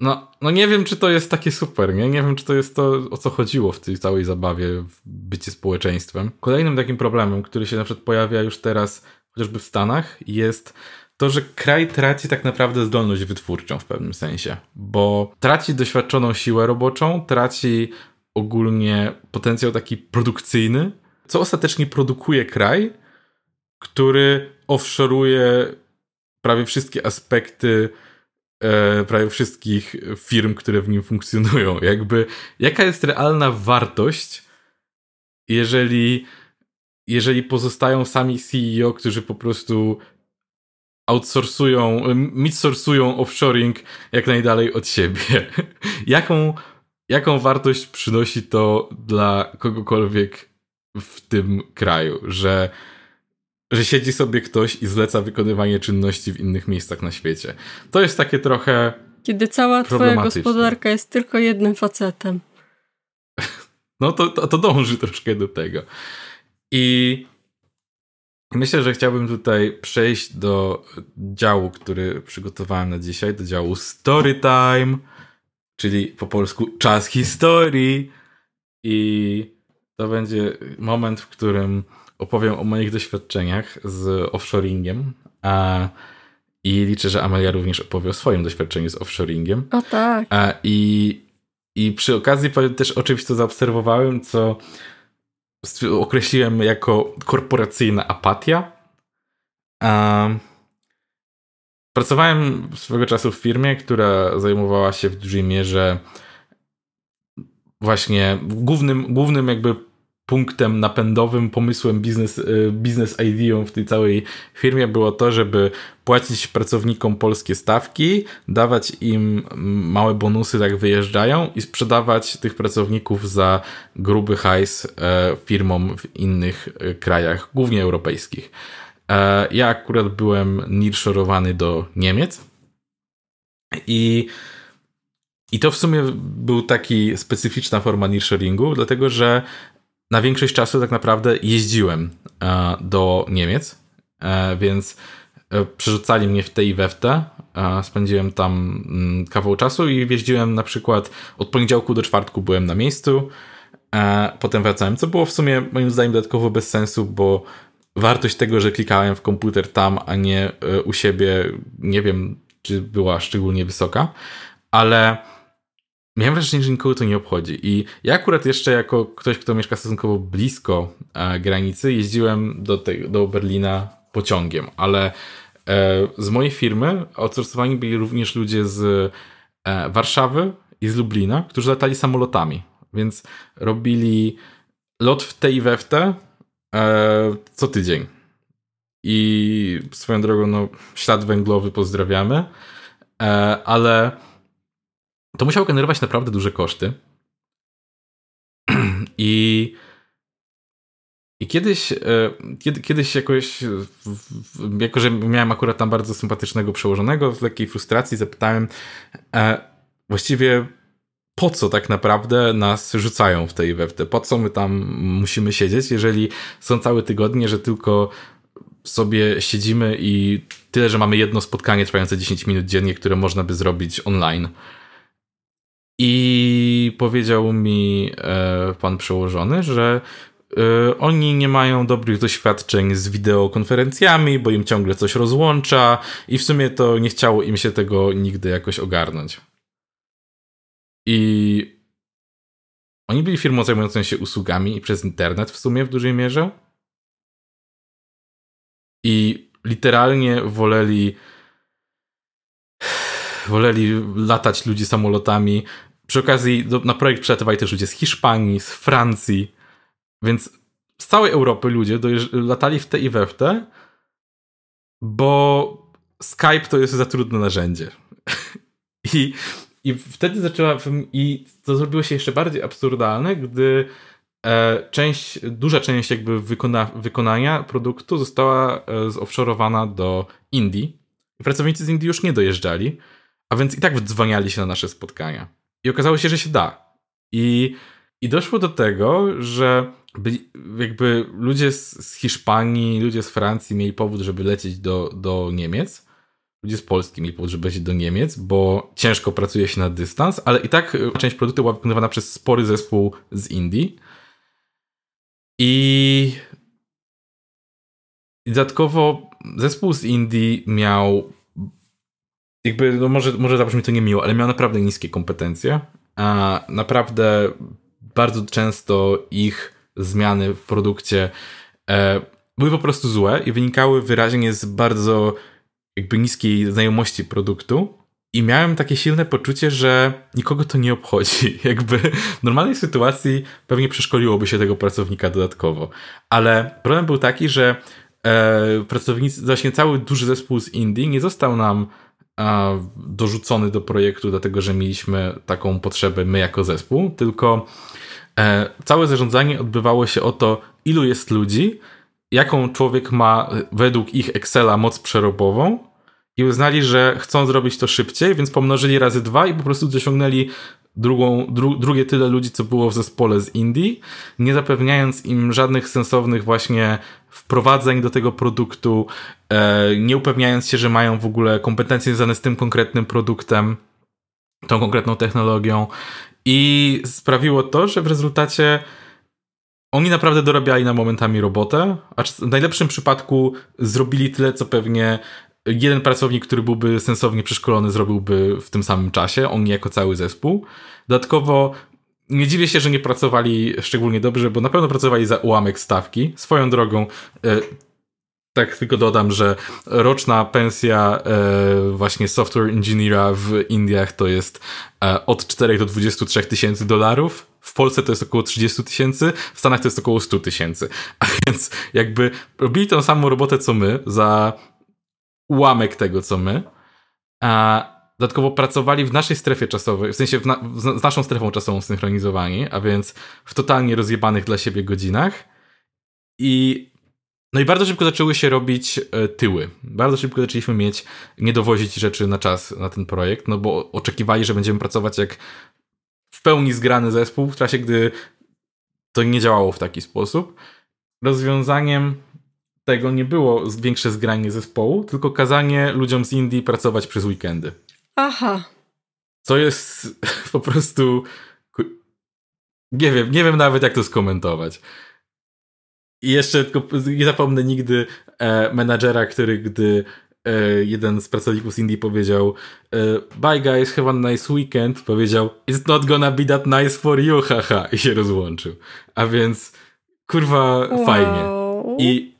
no, no nie wiem, czy to jest takie super, nie? Nie wiem, czy to jest to, o co chodziło w tej całej zabawie, w bycie społeczeństwem. Kolejnym takim problemem, który się na przykład pojawia już teraz, chociażby w Stanach, jest to, że kraj traci tak naprawdę zdolność wytwórczą w pewnym sensie, bo traci doświadczoną siłę roboczą, traci ogólnie potencjał taki produkcyjny, co ostatecznie produkuje kraj, który offshore'uje prawie wszystkie aspekty e, prawie wszystkich firm, które w nim funkcjonują. Jakby, jaka jest realna wartość, jeżeli, jeżeli pozostają sami CEO, którzy po prostu outsourcują, midsourcują offshoring jak najdalej od siebie. jaką, jaką wartość przynosi to dla kogokolwiek w tym kraju, że że siedzi sobie ktoś i zleca wykonywanie czynności w innych miejscach na świecie. To jest takie trochę. Kiedy cała twoja gospodarka jest tylko jednym facetem. No to, to, to dąży troszkę do tego. I myślę, że chciałbym tutaj przejść do działu, który przygotowałem na dzisiaj, do działu Story Time, czyli po polsku czas historii. I to będzie moment, w którym opowiem o moich doświadczeniach z offshoringiem. A, I liczę, że Amelia również opowie o swoim doświadczeniu z offshoringiem. O tak. A, i, I przy okazji powiem też o czymś, co zaobserwowałem, co określiłem jako korporacyjna apatia. A, pracowałem swego czasu w firmie, która zajmowała się w dużej mierze właśnie głównym, głównym jakby punktem napędowym, pomysłem, biznes, y, biznes ideą w tej całej firmie było to, żeby płacić pracownikom polskie stawki, dawać im małe bonusy, jak wyjeżdżają i sprzedawać tych pracowników za gruby hajs e, firmom w innych e, krajach, głównie europejskich. E, ja akurat byłem nearshorowany do Niemiec i i to w sumie był taki specyficzna forma nearshoringu, dlatego że na większość czasu tak naprawdę jeździłem e, do Niemiec, e, więc e, przerzucali mnie w te i we w te. Spędziłem tam mm, kawał czasu i jeździłem na przykład od poniedziałku do czwartku byłem na miejscu, potem wracałem, co było w sumie moim zdaniem dodatkowo bez sensu, bo wartość tego, że klikałem w komputer tam, a nie u siebie, nie wiem, czy była szczególnie wysoka, ale miałem wrażenie, że nikogo to nie obchodzi. I ja akurat jeszcze jako ktoś, kto mieszka stosunkowo blisko e, granicy, jeździłem do, te, do Berlina pociągiem, ale e, z mojej firmy outsourcowani byli również ludzie z e, Warszawy i z Lublina, którzy latali samolotami, więc robili lot w te i we w te co tydzień. I swoją drogą, no, ślad węglowy pozdrawiamy, ale to musiało generować naprawdę duże koszty. I, i kiedyś, e, kiedy, kiedyś jakoś, jako że miałem akurat tam bardzo sympatycznego przełożonego, z lekkiej frustracji zapytałem e, właściwie po co tak naprawdę nas rzucają w tej we w te, po co my tam musimy siedzieć, jeżeli są całe tygodnie, że tylko sobie siedzimy i tyle, że mamy jedno spotkanie trwające 10 minut dziennie, które można by zrobić online. I powiedział mi e, pan przełożony, że e, oni nie mają dobrych doświadczeń z wideokonferencjami, bo im ciągle coś rozłącza i w sumie to nie chciało im się tego nigdy jakoś ogarnąć. I oni byli firmą zajmującą się usługami przez internet w sumie w dużej mierze. I literalnie woleli woleli latać ludzi samolotami. Przy okazji do, na projekt przylatywali też ludzie z Hiszpanii, z Francji, więc z całej Europy ludzie latali w te i we w te, bo Skype to jest za trudne narzędzie. I, I wtedy zaczęła, i to zrobiło się jeszcze bardziej absurdalne, gdy e, część, duża część jakby wykona, wykonania produktu została e, zoffshorowana do Indii. Pracownicy z Indii już nie dojeżdżali, a więc i tak wdzwaniali się na nasze spotkania. I okazało się, że się da. I, i doszło do tego, że jakby ludzie z, z, Hiszpanii, ludzie z Francji mieli powód, żeby lecieć do, do Niemiec. Ludzie z Polski mieli powód, żeby lecieć do Niemiec, bo ciężko pracuje się na dystans, ale i tak część produktu była wykonywana przez spory zespół z Indii. I dodatkowo zespół z Indii miał jakby, no może, może zabrzmi to niemiło, ale miał naprawdę niskie kompetencje, a naprawdę bardzo często ich zmiany w produkcie e, były po prostu złe i wynikały wyraźnie z bardzo jakby niskiej znajomości produktu. I miałem takie silne poczucie, że nikogo to nie obchodzi. Jakby w normalnej sytuacji pewnie przeszkoliłoby się tego pracownika dodatkowo. Ale problem był taki, że e, pracownicy, właśnie cały duży zespół z Indii nie został nam dorzucony do projektu, dlatego że mieliśmy taką potrzebę my jako zespół, tylko e, całe zarządzanie odbywało się o to, ilu jest ludzi, jaką człowiek ma według ich Excela moc przerobową i uznali, że chcą zrobić to szybciej, więc pomnożyli razy dwa i po prostu dosiągnęli drugą, dru, drugie tyle ludzi, co było w zespole z Indii, nie zapewniając im żadnych sensownych właśnie wprowadzeń do tego produktu, e, nie upewniając się, że mają w ogóle kompetencje związane z tym konkretnym produktem, tą konkretną technologią. I sprawiło to, że w rezultacie oni naprawdę dorabiali na momentami robotę, a w najlepszym przypadku zrobili tyle, co pewnie jeden pracownik, który byłby sensownie przeszkolony, zrobiłby w tym samym czasie, on jako cały zespół. Dodatkowo nie dziwię się, że nie pracowali szczególnie dobrze, bo na pewno pracowali za ułamek stawki. Swoją drogą, e, tak tylko dodam, że roczna pensja e, właśnie software engineera w Indiach to jest e, od 4 do 23 tysięcy dolarów. W Polsce to jest około 30 tysięcy, w Stanach to jest około 100 tysięcy. A więc jakby robili tą samą robotę co my za ułamek tego, co my. A dodatkowo pracowali w naszej strefie czasowej, w sensie na, w, z naszą strefą czasową synchronizowani, a więc w totalnie rozjebanych dla siebie godzinach. I no i bardzo szybko zaczęły się robić e, tyły. Bardzo szybko zaczęliśmy mieć, nie dowozić rzeczy na czas na ten projekt, no bo oczekiwali, że będziemy pracować jak w pełni zgrany zespół, w czasie gdy to nie działało w taki sposób. Rozwiązaniem tego nie było większe zgranie zespołu, tylko kazanie ludziom z Indii pracować przez weekendy. Aha. Co jest po prostu. Nie wiem, nie wiem nawet jak to skomentować. I jeszcze tylko nie zapomnę nigdy e, menadżera, który gdy e, jeden z pracowników z Indii powiedział e, Bye guys, have a nice weekend, powiedział It's not gonna be that nice for you, haha i się rozłączył. A więc kurwa wow. fajnie. I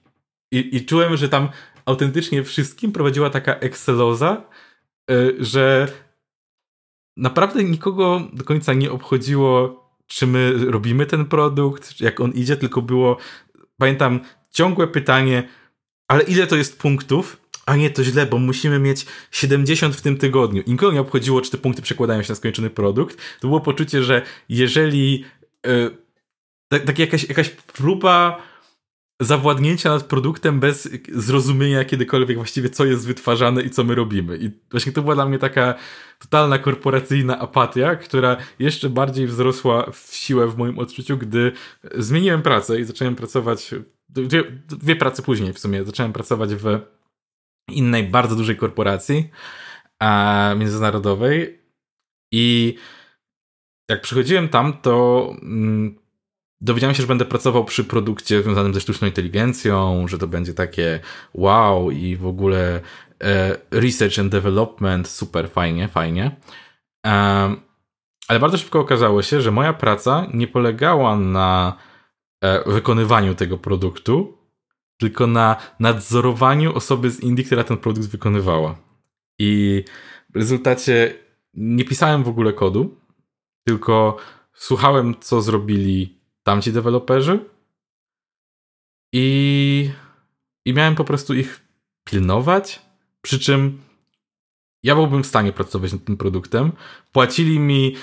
i, I czułem, że tam autentycznie wszystkim prowadziła taka Exceloza, y, że naprawdę nikogo do końca nie obchodziło, czy my robimy ten produkt, jak on idzie, tylko było, pamiętam, ciągłe pytanie, ale ile to jest punktów? A nie, to źle, bo musimy mieć 70 w tym tygodniu. Nikogo nie obchodziło, czy te punkty przekładają się na skończony produkt. To było poczucie, że jeżeli yy, tak, tak jakaś, jakaś próba zawładnięcia nad produktem bez zrozumienia kiedykolwiek właściwie, co jest wytwarzane i co my robimy. I właśnie to była dla mnie taka totalna korporacyjna apatia, która jeszcze bardziej wzrosła w siłę w moim odczuciu, gdy zmieniłem pracę i zacząłem pracować dwie, dwie prace później w sumie. Zacząłem pracować w innej bardzo dużej korporacji a, międzynarodowej i jak przychodziłem tam, to mm, dowiedziałem się, że będę pracował przy produkcie związanym ze sztuczną inteligencją, że to będzie takie wow i w ogóle e, research and development, super fajnie, fajnie. E, ale bardzo szybko okazało się, że moja praca nie polegała na e, wykonywaniu tego produktu, tylko na nadzorowaniu osoby z Indii, która ten produkt wykonywała. I w rezultacie nie pisałem w ogóle kodu, tylko słuchałem, co zrobili tamci deweloperzy i, i miałem po prostu ich pilnować, przy czym ja byłbym w stanie pracować nad tym produktem. Płacili mi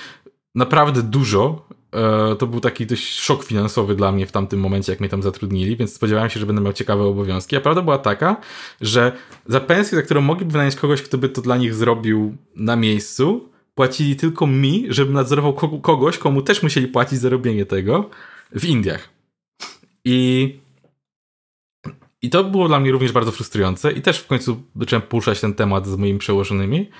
naprawdę dużo. E, to był taki dość szok finansowy dla mnie w tamtym momencie, jak mnie tam zatrudnili, więc spodziewałem się, że będę miał ciekawe obowiązki. A prawda była taka, że za pensję, za którą mogliby wynająć kogoś, kto by to dla nich zrobił na miejscu, płacili tylko mi, żebym nadzorował kogoś, komu też musieli płacić za robienie tego w Indiach. I, I to było dla mnie również bardzo frustrujące i też w końcu zacząłem puszczać ten temat z moimi przełożonymi.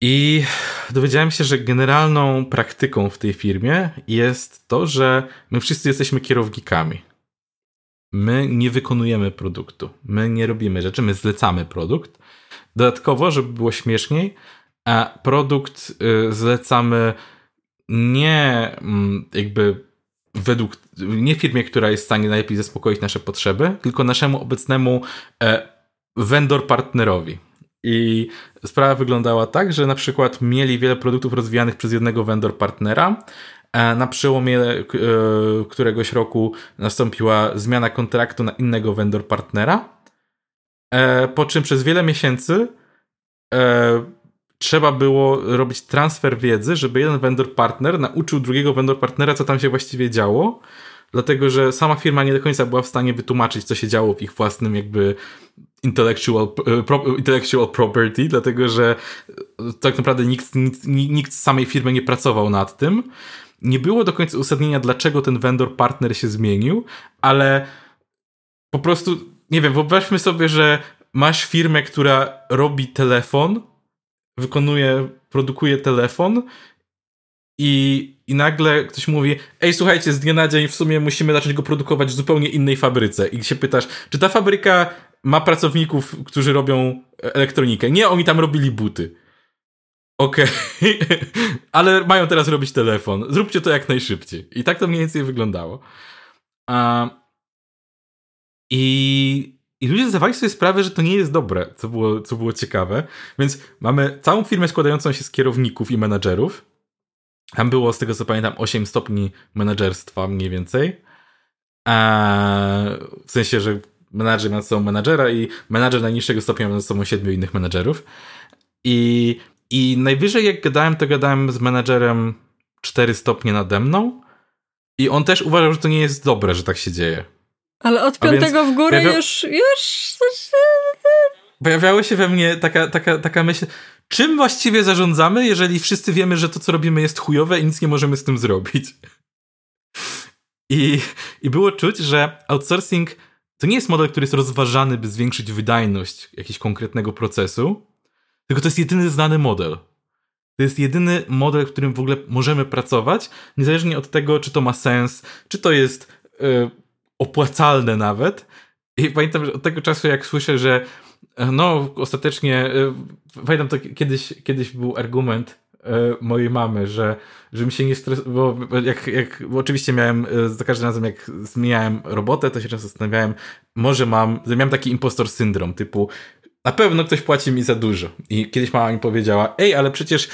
I dowiedziałem się, że generalną praktyką w tej firmie jest to, że my wszyscy jesteśmy kierownikami. My nie wykonujemy produktu, my nie robimy rzeczy, my zlecamy produkt. Dodatkowo, żeby było śmieszniej, a produkt y, zlecamy nie mm, jakby według, nie firmie, która jest w stanie najlepiej zaspokoić nasze potrzeby, tylko naszemu obecnemu e, vendor partnerowi. I sprawa wyglądała tak, że na przykład mieli wiele produktów rozwijanych przez jednego vendor partnera. E, na przełomie e, któregoś roku nastąpiła zmiana kontraktu na innego vendor partnera. Po czym przez wiele miesięcy trzeba było robić transfer wiedzy, żeby jeden vendor partner nauczył drugiego vendor partnera, co tam się właściwie działo, dlatego że sama firma nie do końca była w stanie wytłumaczyć, co się działo w ich własnym jakby intellectual, e, intellectual property, dlatego że tak naprawdę nikt, nikt, nikt z samej firmy nie pracował nad tym. Nie było do końca uzasadnienia, dlaczego ten vendor partner się zmienił, ale po prostu, nie wiem, wyobraźmy sobie, że masz firmę, która robi telefon, wykonuje, produkuje telefon i, i nagle ktoś mówi, ej słuchajcie, z dnia na dzień w sumie musimy zacząć go produkować w zupełnie innej fabryce. I się pytasz, czy ta fabryka ma pracowników, którzy robią elektronikę? Nie, oni tam robili buty. Okej, okay. ale mają teraz robić telefon. Zróbcie to jak najszybciej. I tak to mniej więcej wyglądało. Uh, I i ludzie zdawali sobie sprawę, że to nie jest dobre, co było, co było ciekawe. Więc mamy całą firmę składającą się z kierowników i menadżerów. Tam było, z tego co pamiętam, 8 stopni menadżerstwa mniej więcej. Eee, w sensie, że menadżer ma ze sobą menadżera i menadżer najniższego stopnia ma ze sobą 7 innych menadżerów. I, I najwyżej jak gadałem, to gadałem z menadżerem 4 stopnie nade mną. I on też uważał, że to nie jest dobre, że tak się dzieje. Ale od piątego w górę pojawia... już, już... Pojawiała się we mnie taka, taka, taka myśl, czym właściwie zarządzamy, jeżeli wszyscy wiemy, że to, co robimy jest chujowe i nic nie możemy z tym zrobić. I, I było czuć, że outsourcing to nie jest model, który jest rozważany, by zwiększyć wydajność jakiegoś konkretnego procesu, tylko to jest jedyny znany model. To jest jedyny model, w którym w ogóle możemy pracować, niezależnie od tego, czy to ma sens, czy to jest y, opłacalne nawet. I pamiętam, że od tego czasu, jak słyszę, że e, no, ostatecznie, e, pamiętam to kiedyś, kiedyś był argument e, mojej mamy, że żebym się nie stresował, bo jak, jak bo oczywiście miałem, za każdym razem jak zmieniałem robotę, to się często zastanawiałem, może mam, miałem taki impostor syndrom, typu na pewno ktoś płaci mi za dużo. I kiedyś mama mi powiedziała, ej, ale przecież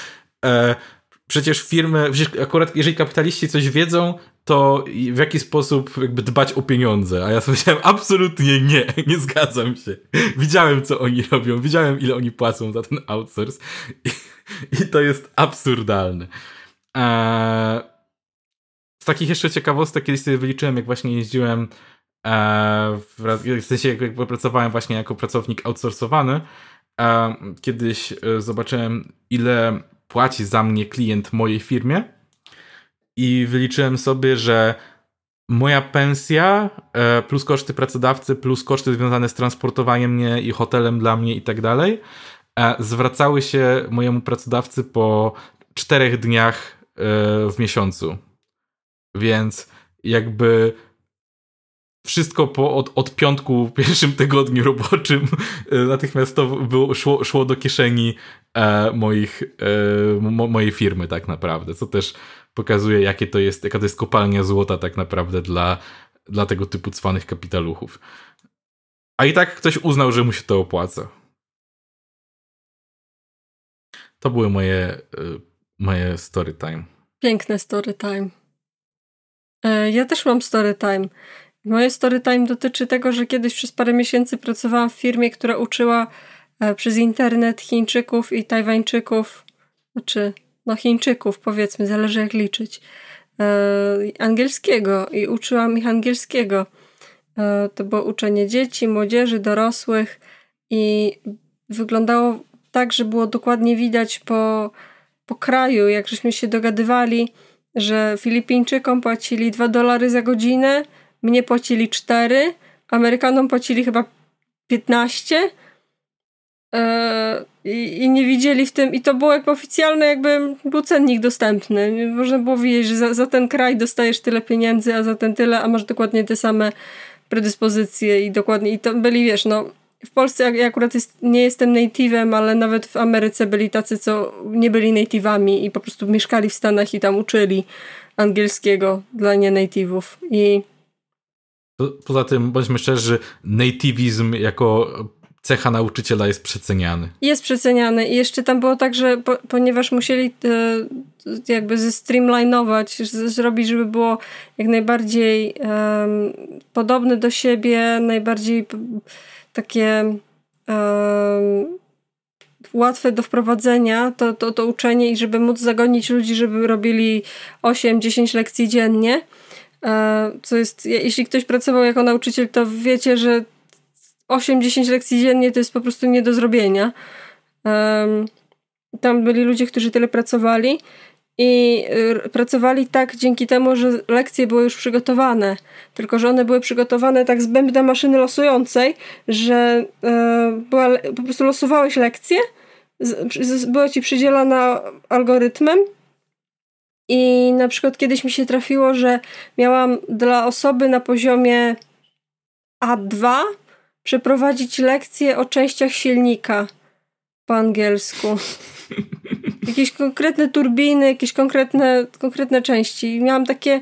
przecież firmy, przecież akurat jeżeli kapitaliści coś wiedzą, to w jaki sposób jakby dbać o pieniądze. A ja powiedziałem absolutnie nie, nie zgadzam się. Widziałem, co oni robią, widziałem, ile oni płacą za ten outsource i, i to jest absurdalne. Eee, z takich jeszcze ciekawostek, kiedyś sobie wyliczyłem, jak właśnie jeździłem eee, w sensie jak pracowałem właśnie jako pracownik outsourcowany, eee, kiedyś e, zobaczyłem, ile płaci za mnie klient mojej firmie i wyliczyłem sobie, że moja pensja e, plus koszty pracodawcy, plus koszty związane z transportowaniem mnie i hotelem dla mnie i tak dalej, e, zwracały się mojemu pracodawcy po czterech dniach e, w miesiącu. Więc jakby wszystko po, od, od piątku w pierwszym tygodniu roboczym natychmiast to było, szło, szło do kieszeni moich, e, mo, mojej firmy tak naprawdę, co też pokazuje, jakie to jest, jaka to jest kopalnia złota tak naprawdę dla, dla tego typu cwanych kapitaluchów. A i tak ktoś uznał, że mu się to opłaca. To były moje, y, moje story time. Piękne story time. E, ja też mam story time. Moje story time dotyczy tego, że kiedyś przez parę miesięcy pracowałam w firmie, która uczyła e, przez internet Chińczyków i Tajwańczyków, znaczy no Chińczyków powiedzmy, zależy jak liczyć, e, angielskiego i uczyłam ich angielskiego. E, to było uczenie dzieci, młodzieży, dorosłych i wyglądało tak, że było dokładnie widać po, po kraju, jak żeśmy się dogadywali, że Filipińczykom płacili 2 dolary za godzinę, mnie płacili 4, Amerykanom płacili chyba 15, E, i, i, nie widzieli w tym, i to było jakby oficjalne, jakby był cennik dostępny. Można było widzieć, że za, za, ten kraj dostajesz tyle pieniędzy, a za ten tyle, a masz dokładnie te same predyspozycje i dokładnie, i to byli, wiesz, no w Polsce ja akurat jest, nie jestem native'em, ale nawet w Ameryce byli tacy, co nie byli native'ami i po prostu mieszkali w Stanach i tam uczyli angielskiego dla nie native'ów i Poza tym, bądźmy szczerzy, nativism jako cecha nauczyciela jest przeceniany. Jest przeceniany i jeszcze tam było tak, że po, ponieważ musieli e, jakby zestreamlinować, zrobić, żeby było jak najbardziej um, podobne do siebie, najbardziej takie um, łatwe do wprowadzenia to, to, to uczenie i żeby móc zagonić ludzi, żeby robili 8-10 lekcji dziennie. E, co jest, jeśli ktoś pracował jako nauczyciel, to wiecie, że 8-10 lekcji dziennie to jest po prostu nie do zrobienia. Tam byli ludzie, którzy tyle pracowali i pracowali tak dzięki temu, że lekcje były już przygotowane. Tylko, że one były przygotowane tak z bębna maszyny losującej, że y, była, po prostu losowałeś z, była ci przydzielana algorytmem i na przykład kiedyś mi się trafiło, że miałam dla osoby na poziomie A2 przeprowadzić lekcję o częściach silnika po angielsku. Jakieś konkretne turbiny, jakieś konkretne, konkretne części. I miałam takie.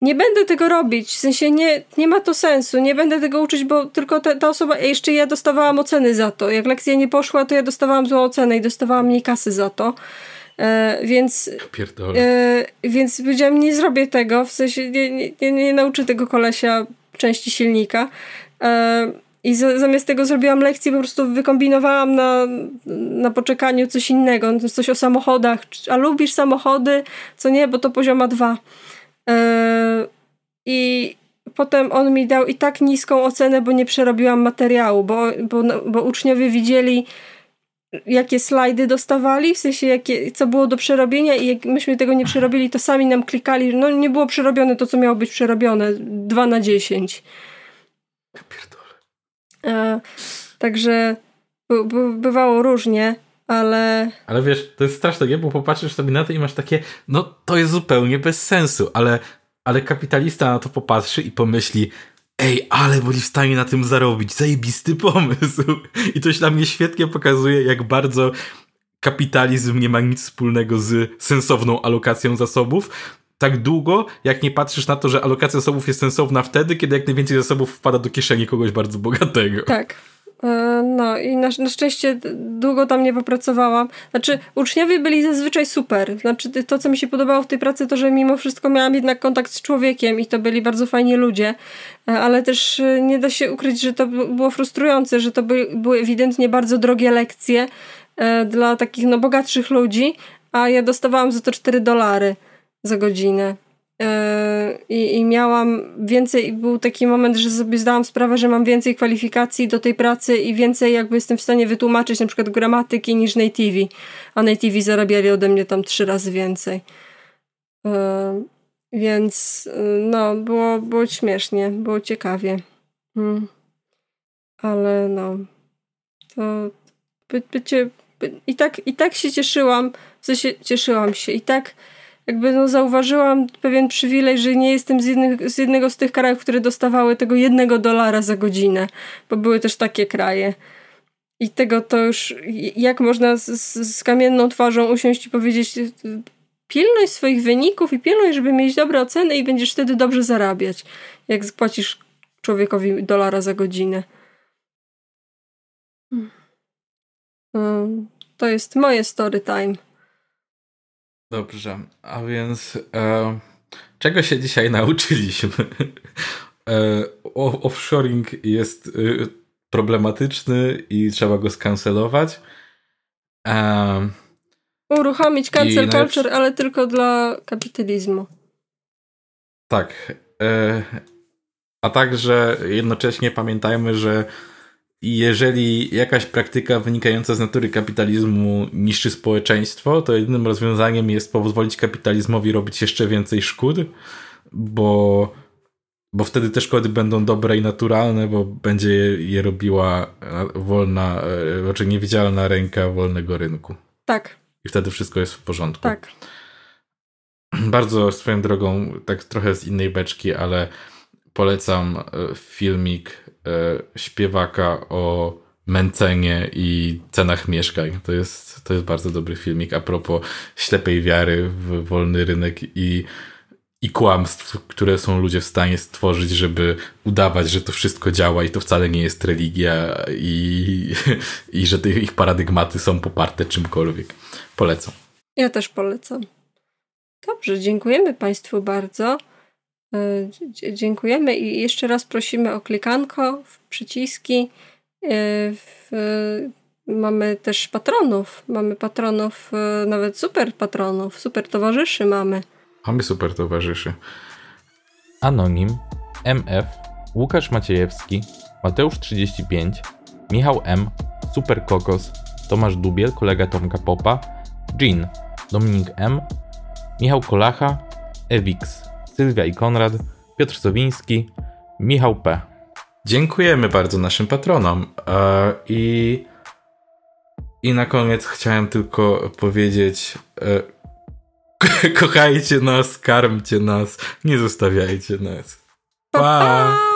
Nie będę tego robić, w sensie nie, nie ma to sensu, nie będę tego uczyć, bo tylko ta, ta osoba, jeszcze ja dostawałam oceny za to. Jak lekcja nie poszła, to ja dostawałam złą ocenę i dostawałam mniej kasy za to. E, więc, e, więc powiedziałam, nie zrobię tego, w sensie nie, nie, nie, nie nauczę tego kolesia części silnika. E, I zamiast tego zrobiłam lekcję, po prostu wykombinowałam na, na poczekaniu coś innego, coś o samochodach. A lubisz samochody? Co nie, bo to pozioma dwa. E, I potem on mi dał i tak niską ocenę, bo nie przerobiłam materiału, bo, bo, bo uczniowie widzieli, jakie slajdy dostawali, w sensie jakie, co było do przerobienia i jak myśmy tego nie przerobili, to sami nam klikali, no nie było przerobione to, co miało być przerobione, 2 na 10. E, także by, by, bywało różnie, ale... Ale wiesz, to jest straszne, nie? Bo popatrzysz sobie na to i masz takie, no to jest zupełnie bez sensu, ale, ale kapitalista na to popatrzy i pomyśli, ej, ale byli w stanie na tym zarobić, zajebisty pomysł. I to się dla mnie świetnie pokazuje, jak bardzo kapitalizm nie ma nic wspólnego z sensowną alokacją zasobów, tak długo, jak nie patrzysz na to, że alokacja zasobów jest sensowna wtedy, kiedy jak najwięcej zasobów wpada do kieszeni kogoś bardzo bogatego. Tak. E, no i na, na szczęście długo tam nie popracowałam. Znaczy, uczniowie byli zazwyczaj super. Znaczy, to, co mi się podobało w tej pracy, to że mimo wszystko miałam jednak kontakt z człowiekiem i to byli bardzo fajni ludzie, e, ale też e, nie da się ukryć, że to było frustrujące, że to by, były ewidentnie bardzo drogie lekcje dla takich no, bogatszych ludzi, a ja dostawałam za to 4 dolary za godzinę. E, I, I miałam więcej, był taki moment, że sobie zdałam sprawę, że mam więcej kwalifikacji do tej pracy i więcej jakby jestem w stanie wytłumaczyć na przykład gramatyki niż nativi, a nativi zarabiali ode mnie tam trzy razy więcej. E, Więc no, było, było śmiesznie, było ciekawie. Hmm. Ale no, to by, bycie, by, i, tak, i tak się cieszyłam, w sensie cieszyłam się i tak jakby no zauważyłam pewien przywilej, że nie jestem z, jednych, z jednego z tych krajów, które dostawały tego jednego dolara za godzinę, bo były też takie kraje. I tego to już, jak można z, z, kamienną twarzą usiąść i powiedzieć, pilnuj swoich wyników i pilnuj, żeby mieć dobre oceny i będziesz wtedy dobrze zarabiać, jak zapłacisz człowiekowi dolara za godzinę. Hmm. To jest moje story time. Dobrze, a więc e, czego się dzisiaj nauczyliśmy? E, offshoring jest e, problematyczny i trzeba go skancelować. E, Uruchomić cancel culture, ale tylko dla kapitalizmu. Tak. E, a także jednocześnie pamiętajmy, że jeżeli jakaś praktyka wynikająca z natury kapitalizmu niszczy społeczeństwo, to jedynym rozwiązaniem jest pozwolić kapitalizmowi robić jeszcze więcej szkód, bo, bo wtedy te szkody będą dobre i naturalne, bo będzie je, robiła wolna, e, znaczy niewidzialna ręka wolnego rynku. Tak. I wtedy wszystko jest w porządku. Tak. Bardzo swoją drogą, tak trochę z innej beczki, ale polecam e, filmik e, śpiewaka o męcenie i cenach mieszkań. To jest, to jest bardzo dobry filmik a propos ślepej wiary w wolny rynek i, i kłamstw, które są ludzie w stanie stworzyć, żeby udawać, że to wszystko działa i to wcale nie jest religia i, i że te ich paradygmaty są poparte czymkolwiek. Polecam. Ja też polecam. Dobrze, dziękujemy Państwu bardzo. E, dziękujemy i jeszcze raz prosimy o klikanko w przyciski. E, w, mamy też patronów. Mamy patronów, e, nawet super patronów, super towarzyszy mamy. Mamy super towarzyszy. Anonim, MF, Łukasz Maciejewski, Mateusz 35, Michał M, Super Kokos, Tomasz Dubiel, kolega Tomka Popa, Jean, Dominik M, Michał Kolacha, Ewix. Sylwia i Konrad, Piotr Sowiński, Michał P. Dziękujemy bardzo naszym patronom. E, I, i na koniec chciałem tylko powiedzieć: e, kochajcie nas, karmcie nas, nie zostawiajcie nas. Pa! pa!